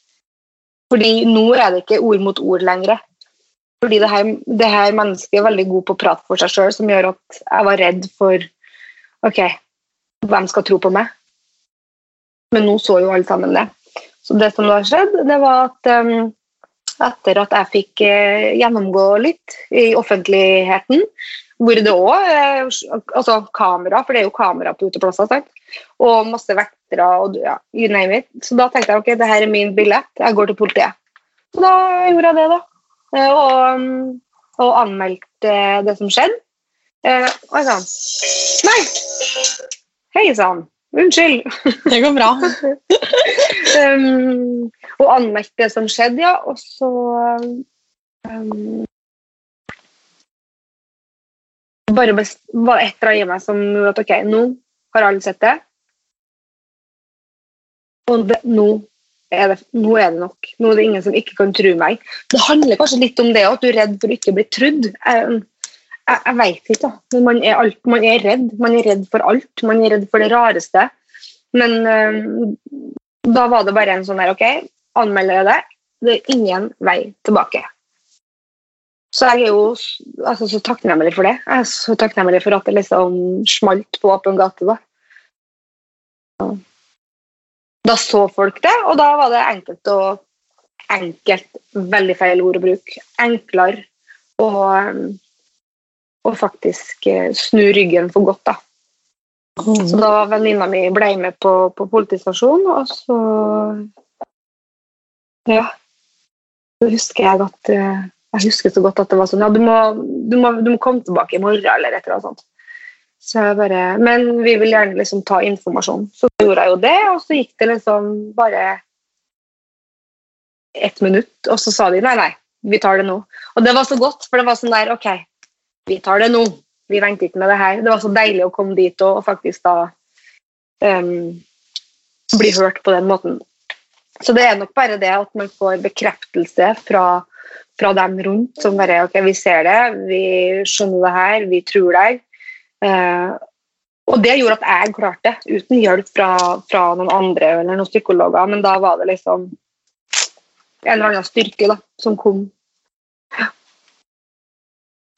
A: Fordi nå er det ikke ord mot ord lenger. Fordi det her, det her mennesket er veldig god på å prate for seg sjøl, som gjør at jeg var redd for Ok, hvem skal tro på meg? Men nå så jo alle sammen det. Så det som har skjedd, det var at um, etter at jeg fikk uh, gjennomgå litt i offentligheten, hvor det òg uh, altså kamera, for det er jo kamera på uteplasser, sant? og masse vektere og ja, you name it. Så da tenkte jeg ok, det her er min billett, jeg går til politiet. Så da gjorde jeg det, da. Eh, og, og anmeldte det som skjedde. Eh, oi sann. Nei! Hei sann. Unnskyld.
B: Det går bra.
A: um, og anmeldte det som skjedde, ja. Og så um, Bare var et eller annet i meg som at ok, nå har alle sett det. Og det, nå er det, nå er det nok. Nå er det ingen som ikke kan tro meg. Det handler kanskje litt om det at du er redd for å ikke bli trudd. Jeg, jeg, jeg vet ikke, men man er, alt, man er, redd. Man er redd for alt. Man er redd for det rareste. Men øh, da var det bare en sånn der OK, anmelder jeg det. Det er ingen vei tilbake. Så jeg er jo altså, så takknemlig for det. Jeg er så takknemlig for at det liksom smalt på åpen gate. da. Da så folk det, og da var det enkelt og enkelt Veldig feil ord å bruke. Enklere å, å faktisk eh, snu ryggen for godt, da. Mm. Så da venninna mi ble med på, på politistasjonen, og så Ja. Så husker jeg at eh, jeg husker så godt at det var sånn Ja, du må, du må, du må komme tilbake i morgen, eller et eller annet sånt. Så jeg bare, men vi vil gjerne liksom ta informasjon. Så gjorde jeg jo det, og så gikk det liksom bare ett minutt, og så sa de nei, nei, vi tar det nå. Og det var så godt, for det var sånn der OK, vi tar det nå. Vi venter ikke med det her. Det var så deilig å komme dit og, og faktisk da um, bli hørt på den måten. Så det er nok bare det at man får bekreftelse fra, fra dem rundt som bare OK, vi ser det, vi skjønner det her, vi tror deg. Uh, og det gjorde at jeg klarte det, uten hjelp fra, fra, noen andre eller noen psykologer. Men da var det liksom en eller annen styrke da, som kom. Ja.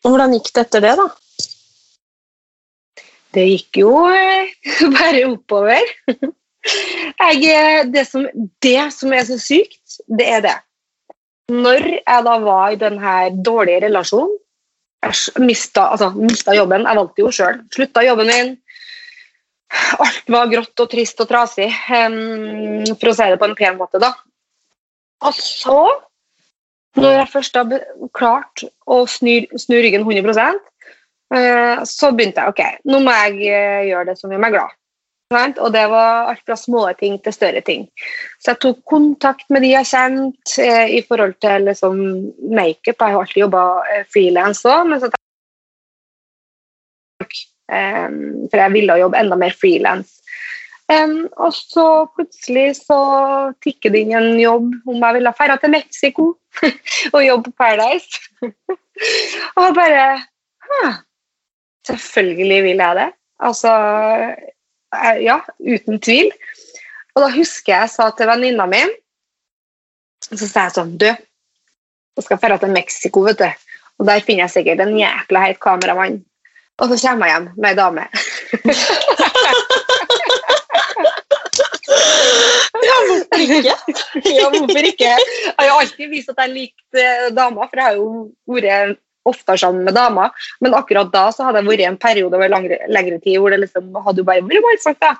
B: Og hvordan gikk det etter det, da?
A: Det gikk jo eh, bare oppover. jeg, eh, det, som, det som er så sykt, det er det. Når jeg da var i denne dårlige relasjonen Jeg mista, altså, mista jobben. Jeg valgte jo sjøl. Slutta jobben min. Alt var grått og trist og trasig, um, for å si det på en pen måte. da. Og så, når jeg først har klart å snu, snu ryggen 100 uh, eh, så begynte jeg ok, nå må jeg uh, gjøre det som gjør meg glad. Og det var alt fra små ting til større ting. Så jeg tok kontakt med de jeg kjente eh, i forhold til liksom, makeup. Jeg har alltid jobba eh, frilans òg, men så For jeg ville jobbe enda mer frilans. Og så plutselig så tikket det inn en jobb om jeg ville dra til Mexico og jobbe på Paradise. og bare Selvfølgelig vil jeg det. Altså, Eh, ja, uten tvil. Og da husker jeg jeg sa til venninna mi Så sa jeg sånn Du, jeg skal dra til Mexico, vet du. Og der finner jeg sikkert en jækla heit kameramann. Og så kommer jeg hjem med ei dame.
B: ja, hvorfor ikke?
A: ja, hvorfor ikke? Jeg har alltid vist at jeg likte damer, for jeg har jo vært oftere sammen med damer. Men akkurat da så hadde jeg vært i en periode over langre, lengre tid hvor det liksom hadde jo bare vært mannfolk. da.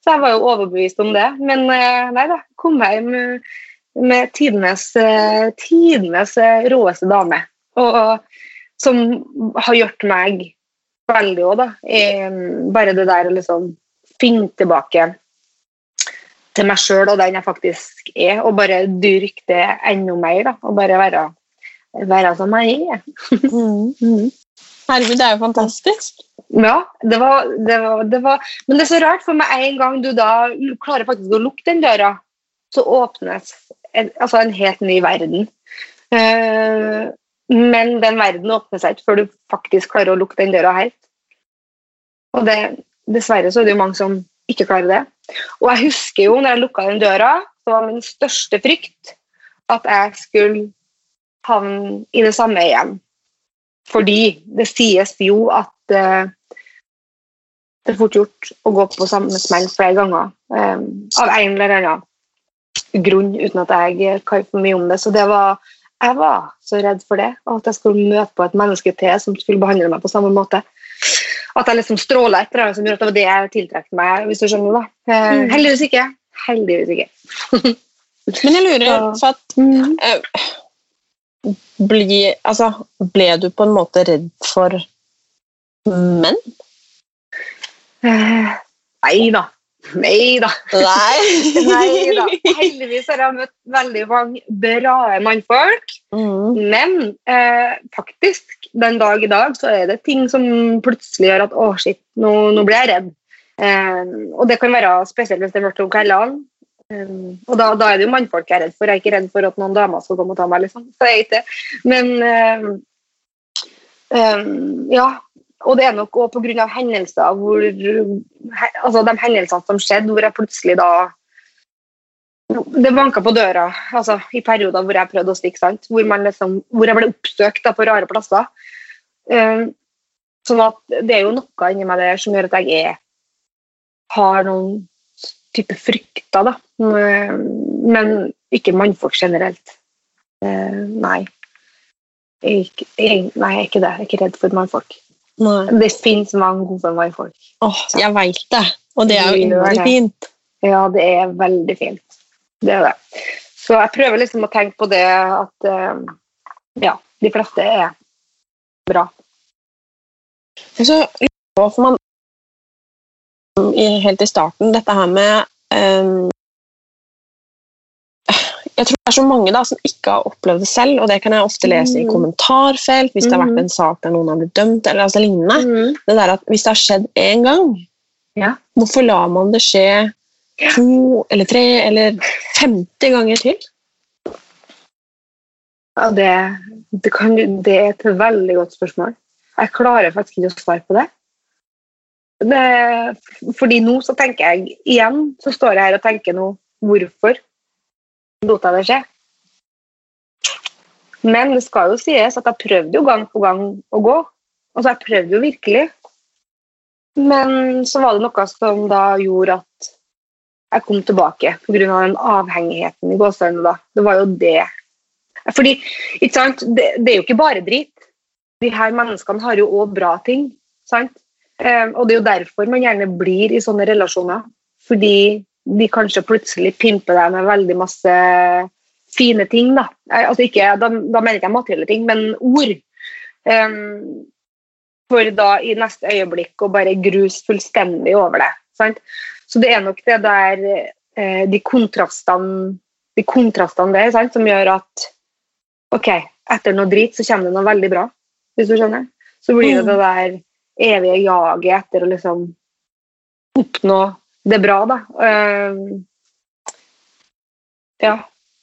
A: Så jeg var jo overbevist om det. Men eh, nei da, kom hjem med, med tidenes, eh, tidenes eh, råeste dame. Og, som har gjort meg veldig òg, da. Bare det der å liksom finne tilbake til meg sjøl og den jeg faktisk er, og bare dyrke det enda mer. da, Og bare være være som jeg er.
B: Mm. mm. Herregud, det er jo fantastisk.
A: Ja, det var, det, var, det var, Men det er så rart, for med en gang du da klarer faktisk å lukke den døra, så åpnes en, altså en helt ny verden. Uh, men den verden åpner seg ikke før du faktisk klarer å lukke den døra helt. Og det, dessverre så er det jo mange som ikke klarer det. Og jeg husker jo når jeg lukka den døra, så var min største frykt at jeg skulle havne i det samme igjen. Fordi det sies jo at uh, det er fort gjort å gå på samme smell flere ganger um, av en eller annen grunn, uten at jeg kan for mye om det. Så det var, jeg var så redd for det, og at jeg skulle møte på et menneske til som skulle behandle meg på samme måte. At jeg liksom stråla et eller annet som gjorde at det var det jeg tiltrekte meg. hvis du skjønner da. Uh, mm. Heldigvis ikke. Heldigvis ikke.
B: Men jeg lurer, for at uh, bli, altså, ble du på en måte redd for menn?
A: Eh, nei da. Nei da.
B: Nei.
A: nei da. Heldigvis har jeg møtt veldig mange bra mannfolk. Mm. Men eh, faktisk, den dag i dag, så er det ting som plutselig gjør at å, shit, nå, nå blir jeg redd. Eh, og det kan være spesielt hvis det er om kveldene. Um, og da, da, er det jo mannfolk jeg er redd for. Jeg er ikke redd for at noen damer skal komme og ta meg. liksom. Så jeg er ikke Men um, um, ja. Og det er nok òg pga. hendelser hvor Altså de hendelsene som skjedde, hvor jeg plutselig da Det banka på døra altså i perioder hvor jeg prøvde å stikke, sant? Hvor, liksom, hvor jeg ble oppsøkt da, på rare plasser. sånn at det er jo noe inni meg der som gjør at jeg er, har noen type frykter, da. Men ikke mannfolk generelt. Eh, nei. Jeg, jeg, nei, ikke det. Jeg er ikke redd for mannfolk. Nei. Det fins mange gode mannfolk.
B: Åh, jeg veit det. Og det er jo innmari fint.
A: Ja, det er veldig fint. Det er det. Så jeg prøver liksom å tenke på det at uh, ja, de fleste er bra.
B: Så, for man helt i starten, dette her med um, Jeg tror det er så mange da, som ikke har opplevd det selv, og det kan jeg ofte lese i mm. kommentarfelt hvis det har vært mm. en sak der noen har blitt dømt, eller altså lignende. Mm. Det der at Hvis det har skjedd én gang,
A: ja.
B: hvorfor lar man det skje to eller tre eller 50 ganger til?
A: Ja, det, det, kan, det er et veldig godt spørsmål. Jeg klarer faktisk ikke å svare på det. Det, fordi nå så tenker jeg igjen så står jeg her og tenker nå hvorfor lot jeg det skje? Men det skal jo sies at jeg prøvde jo gang på gang å gå. Altså, jeg prøvde jo virkelig. Men så var det noe som da gjorde at jeg kom tilbake pga. den avhengigheten i gåsehudene. da. Det var jo det. Fordi, ikke sant, det, det, er jo ikke bare drit. De her menneskene har jo òg bra ting. sant? Um, og det er jo derfor man gjerne blir i sånne relasjoner. Fordi de kanskje plutselig pimper deg med veldig masse fine ting. Da, altså ikke, da, da mener jeg ikke materielle ting, men ord. Um, for da i neste øyeblikk å bare gruse fullstendig over det. Sant? Så det er nok det der eh, de kontrastene de kontrastene der sant, som gjør at ok, etter noe drit så kommer det noe veldig bra. Hvis du skjønner? Så blir det mm. det der evige jaget etter å liksom oppnå det bra, da. Uh, ja.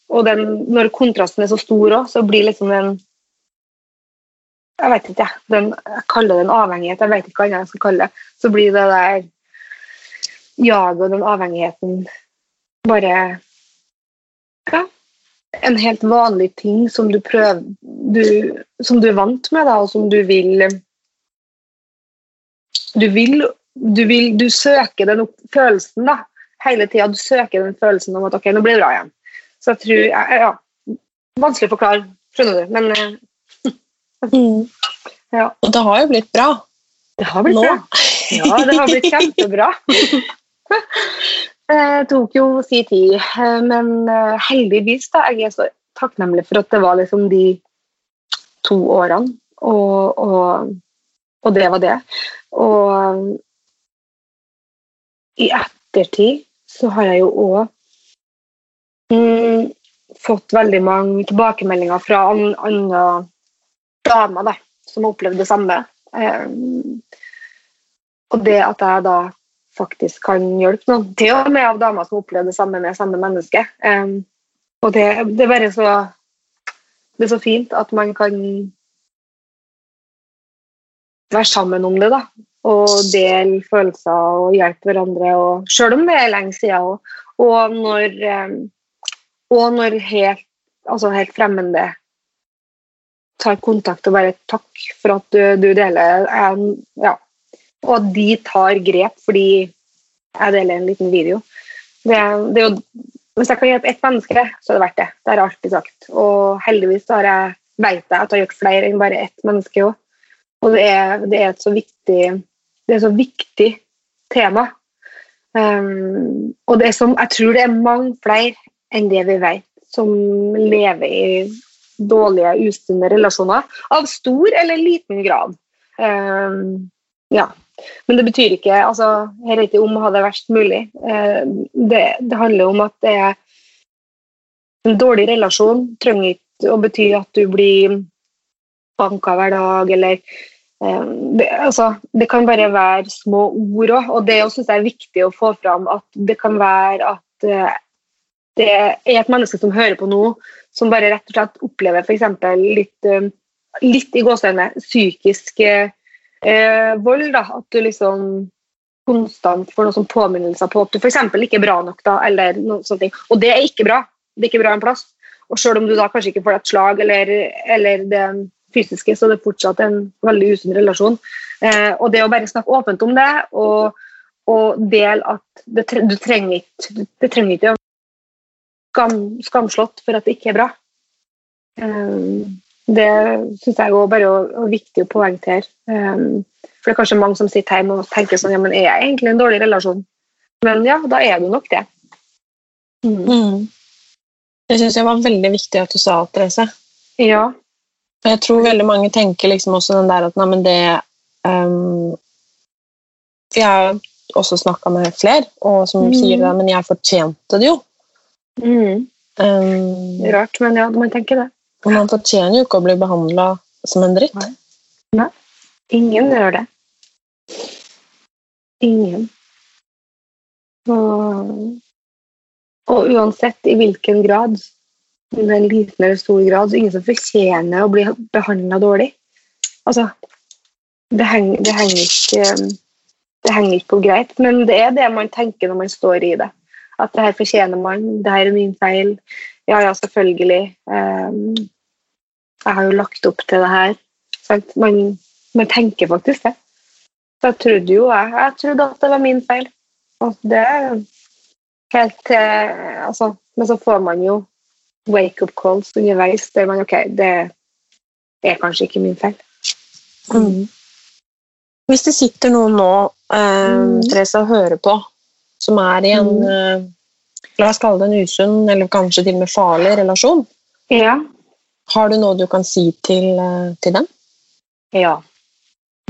A: Og den, når kontrasten er så stor òg, så blir liksom den Jeg vet ikke, den, jeg kaller det en avhengighet, jeg vet ikke hva annet jeg skal kalle det. Så blir det der jaget og den avhengigheten bare ja, en helt vanlig ting som du prøver du, Som du er vant med, da, og som du vil Du vil Du, vil, du søker den følelsen da, hele tida. Du søker den følelsen om at ok, nå blir det bra igjen. Så jeg tror ja, Vanskelig å forklare, skjønner du, men
B: mm. ja. Og det har jo blitt bra.
A: Det har blitt nå. bra. Ja, det har blitt kjempebra. Det tok jo si tid, eh, men eh, heldigvis da, jeg er så takknemlig for at det var liksom de to årene, og, og, og det var det. Og i ettertid så har jeg jo òg mm, fått veldig mange tilbakemeldinger fra andre damer da, som har opplevd det samme. Um, og det at jeg da faktisk kan hjelpe noen. Til og med av damer som opplever det samme med samme menneske. Um, og det, det, er bare så Det er så fint at man kan være sammen om det, da. Og dele følelser og hjelpe hverandre. Og, selv om det er lenge siden. Og, og når, um, og når helt, altså helt fremmede tar kontakt og bare takk for at du, du deler en, ja, og at de tar grep fordi jeg deler en liten video. Det, det jo, hvis jeg kan hjelpe ett menneske, så er det verdt det. Det har jeg alltid sagt. Og heldigvis har jeg, vet jeg at jeg har gjort flere enn bare ett menneske òg. Og det er, det er, et så viktig, det er så viktig tema. Um, og det som, jeg tror det er mange flere enn det vi vet, som lever i dårlige, usunne relasjoner. Av stor eller liten grad. Um, ja. Men det betyr ikke altså, Her er ikke om å ha det verst mulig. Uh, det, det, handler om at det er en dårlig relasjon. Trenger ikke å bety at du blir banka hver dag, eller det, altså, det kan bare være små ord òg. Og det syns jeg er viktig å få fram at det kan være at eh, det er et menneske som hører på nå, som bare rett og slett opplever f.eks. litt, litt i gåsehudene psykisk eh, vold. da, At du liksom konstant får noen påminnelser på at du f.eks. ikke er bra nok. da, eller noen sånne ting. Og det er ikke bra. Det er ikke bra en plass. Og selv om du da kanskje ikke får et slag eller, eller det fysiske, så det er fortsatt en veldig usunn relasjon. Eh, og det å bare snakke åpent om det og, og dele at det, du trenger ikke det trenger ikke å skam, skamslått for at det ikke er bra. Eh, det syns jeg er bare er viktig å poengtere. Eh, for det er kanskje mange som sitter hjemme og tenker sånn Ja, men er jeg egentlig en dårlig relasjon? Men ja, da er du nok det.
B: Mm. Mm. Det syns jeg var veldig viktig at du sa, Therese.
A: Ja.
B: Jeg tror veldig mange tenker liksom også den der at nei, men det um, Jeg har også snakka med flere, og som mm. sier det, men jeg fortjente det jo.
A: Mm. Um, Rart, men ja, man tenker det.
B: Og man fortjener jo ikke å bli behandla som en dritt.
A: Nei. Nei. Ingen gjør det. Ingen. Og, og, uansett i hvilken grad, er liten eller stor grad, så er ingen som fortjener å bli behandla dårlig. Altså, det henger, det, henger ikke, det henger ikke på greit, men det er det man tenker når man står i det. At det her fortjener man, det her er min feil. Ja, ja, selvfølgelig. Um, jeg har jo lagt opp til det her. Man, man, tenker faktisk det. Så jeg trodde jo jeg, jeg trodde at det var min feil. Og det, helt til altså, Men så får man jo wake-up calls underveis der man OK, det er kanskje ikke min feil.
B: Mm. Hvis det sitter noen nå, eh,
A: Mm.
B: Therese, og hører på, som er i en
A: Mm.
B: eh, La oss kalle det en usunn, eller kanskje til og med farlig relasjon.
A: Ja.
B: Har du noe du kan si til, eh, til dem?
A: Ja.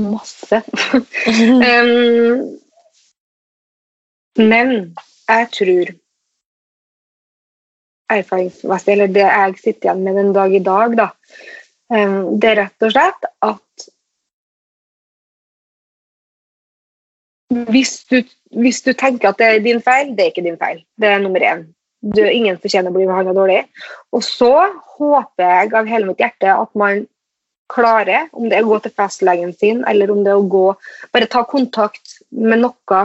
A: Masse. Um, men jeg tror erfaringsmessig, eller det jeg sitter igjen med den dag i dag, da, det er rett og slett at hvis du, hvis du tenker at det er din feil, det er ikke din feil. Det er nummer én. Du, ingen fortjener å bli behandla dårlig. Og så håper jeg av hele mitt hjerte at man klarer, om det er å gå til fastlegen sin, eller om det er å gå Bare ta kontakt med noe,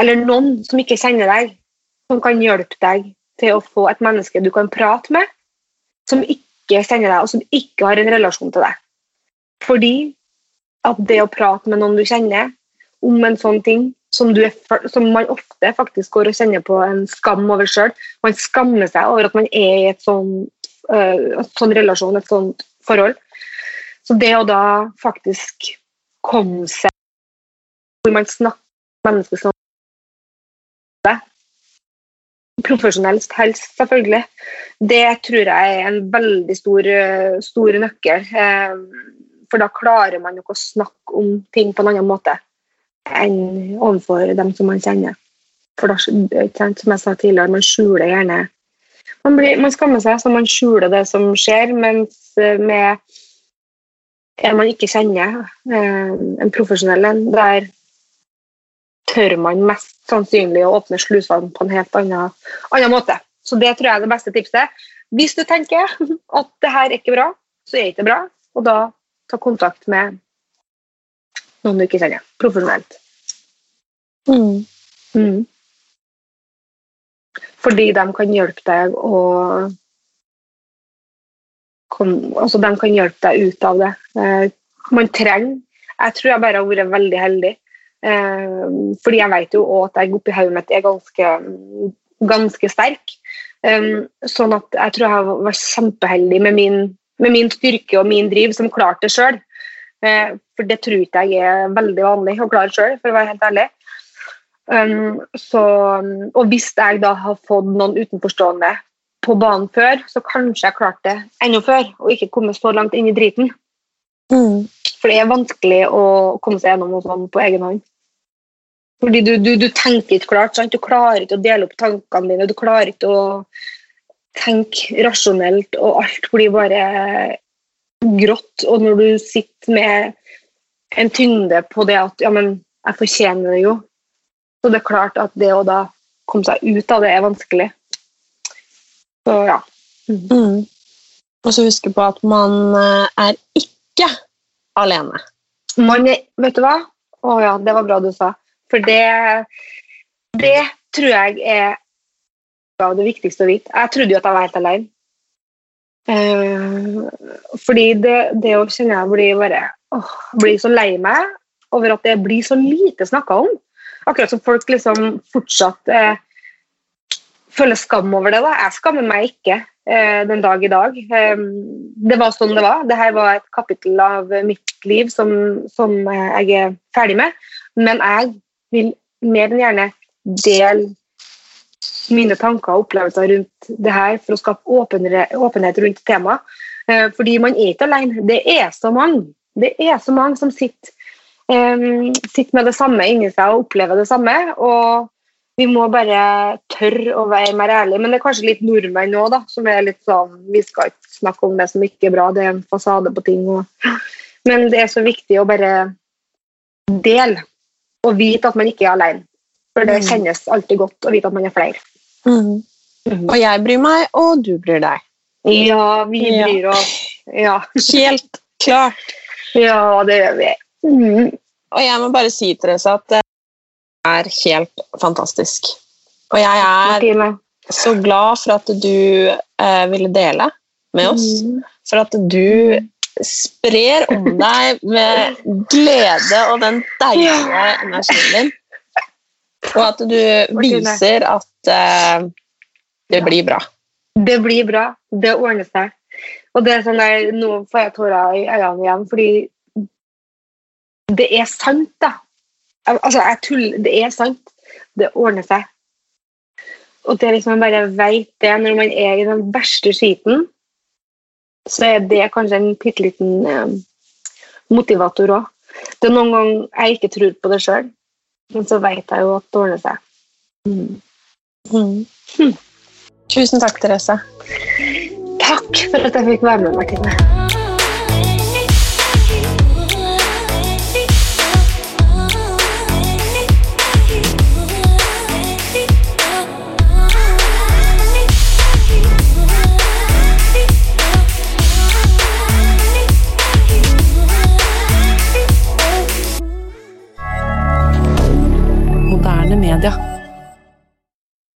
A: eller noen som ikke kjenner deg, som kan hjelpe deg til å få et menneske du kan prate med, som ikke kjenner deg, og som ikke har en relasjon til deg. Fordi at det å prate med noen du kjenner, om en sånn ting som, er, som man ofte faktisk går og kjenner på en skam over sjøl. Man skammer seg over at man er i et sånn, uh, sånn relasjon, et sånt forhold. Så det å da faktisk komme seg Hvor man snakker med mennesker som det, Profesjonelt helst, selvfølgelig. Det tror jeg er en veldig stor, uh, stor nøkkel. Uh, for da klarer man nok å snakke om ting på en annen måte enn overfor dem som man kjenner. For da, som jeg sa tidligere, man skjuler gjerne man, blir, man, skammer seg, så man skjuler det som skjer, mens med en man ikke kjenner, en profesjonell en, der tør man mest sannsynlig å åpne slusene på en helt annen, annen, måte. Så det tror jeg er det beste tipset. Hvis du tenker at det her er ikke bra, så er det ikke bra, og da ta kontakt med noen du ikke kjenner, profesjonelt.
B: Mm.
A: Mm. Fordi de kan hjelpe deg å kom, altså De kan hjelpe deg ut av det. Eh, man trenger Jeg tror jeg bare har vært veldig heldig. Eh, fordi jeg vet jo òg at jeg oppi hodet mitt er ganske, ganske sterk. Um, sånn at jeg tror jeg var kjempeheldig med min, med min styrke og min driv som klarte det sjøl. Uh, for det tror ikke jeg er veldig vanlig å klare sjøl, for å være helt ærlig. Så, og hvis jeg da har fått noen utenforstående på banen før, så kanskje jeg klarte det enda før, og ikke kommet så langt inn i driten.
B: Mm.
A: For det er vanskelig å komme seg gjennom noe sånt på egen hånd. Fordi du, du, du tenker ikke klart. Sant? Du klarer ikke å dele opp tankene dine. Du klarer ikke å tenke rasjonelt, og alt blir bare grått. Og når du sitter med en tyngde på det at ja, men jeg fortjener det jo, så det er klart at det å da komme seg ut av det er vanskelig. Så ja.
B: Mm. Og så huske på at man er ikke alene.
A: Man er, vet du hva? Å ja, det var bra du sa. For det, det tror jeg er det viktigste å vite. Jeg trodde jo at jeg var helt alene. Eh, fordi det, det å kjenne jeg blir bare åh, blir så lei meg over at det blir så lite snakka om. Akkurat som folk liksom fortsatt eh, føler skam over det. da. Jeg skammer meg ikke den dag i dag. Eh, det var sånn det var. Dette var et kapittel av mitt liv som, som jeg er ferdig med. Men jeg vil mer enn gjerne dele mine tanker og opplevelser rundt det her for å skape åpenere, åpenhet rundt temaet. Eh, fordi man er ikke alene. Det er så mange. Det er så mange som sitter, um, sitter med det samme inni seg og opplever det samme. og vi må bare tørre å være mer ærlige. Men det er kanskje litt nordmenn òg, som er litt sånn Vi skal ikke snakke om det som ikke er bra, det er en fasade på ting. Og, men det er så viktig å bare dele og vite at man ikke er alene. For det kjennes alltid godt å vite at man er flere.
B: Mm. Og jeg bryr meg, og du bryr deg.
A: Ja, vi bryr oss. Ja,
B: Helt klart.
A: ja det gjør vi. Mm.
B: Og jeg må bare si, Therese, at det er helt fantastisk. Og jeg er så glad for at du eh, ville dele med oss.
A: Mm.
B: For at du sprer om deg med glede og den deilige energien din. Og at du viser at eh, det blir bra.
A: Det blir bra. Det ordner seg. Og det er sånn der, Nå får jeg tårer i øynene igjen, fordi det er sant, da. Altså, jeg tuller. Det er sant. Det ordner seg. Og det liksom man bare vet det når man er i den verste skiten, så er det kanskje en bitte liten eh, motivator òg. Det er noen ganger jeg ikke tror på det sjøl, men så vet jeg jo at det ordner seg. Mm.
B: Mm. Hm. Tusen takk, Therese.
A: Takk for at jeg fikk være med, Martine. milliardaire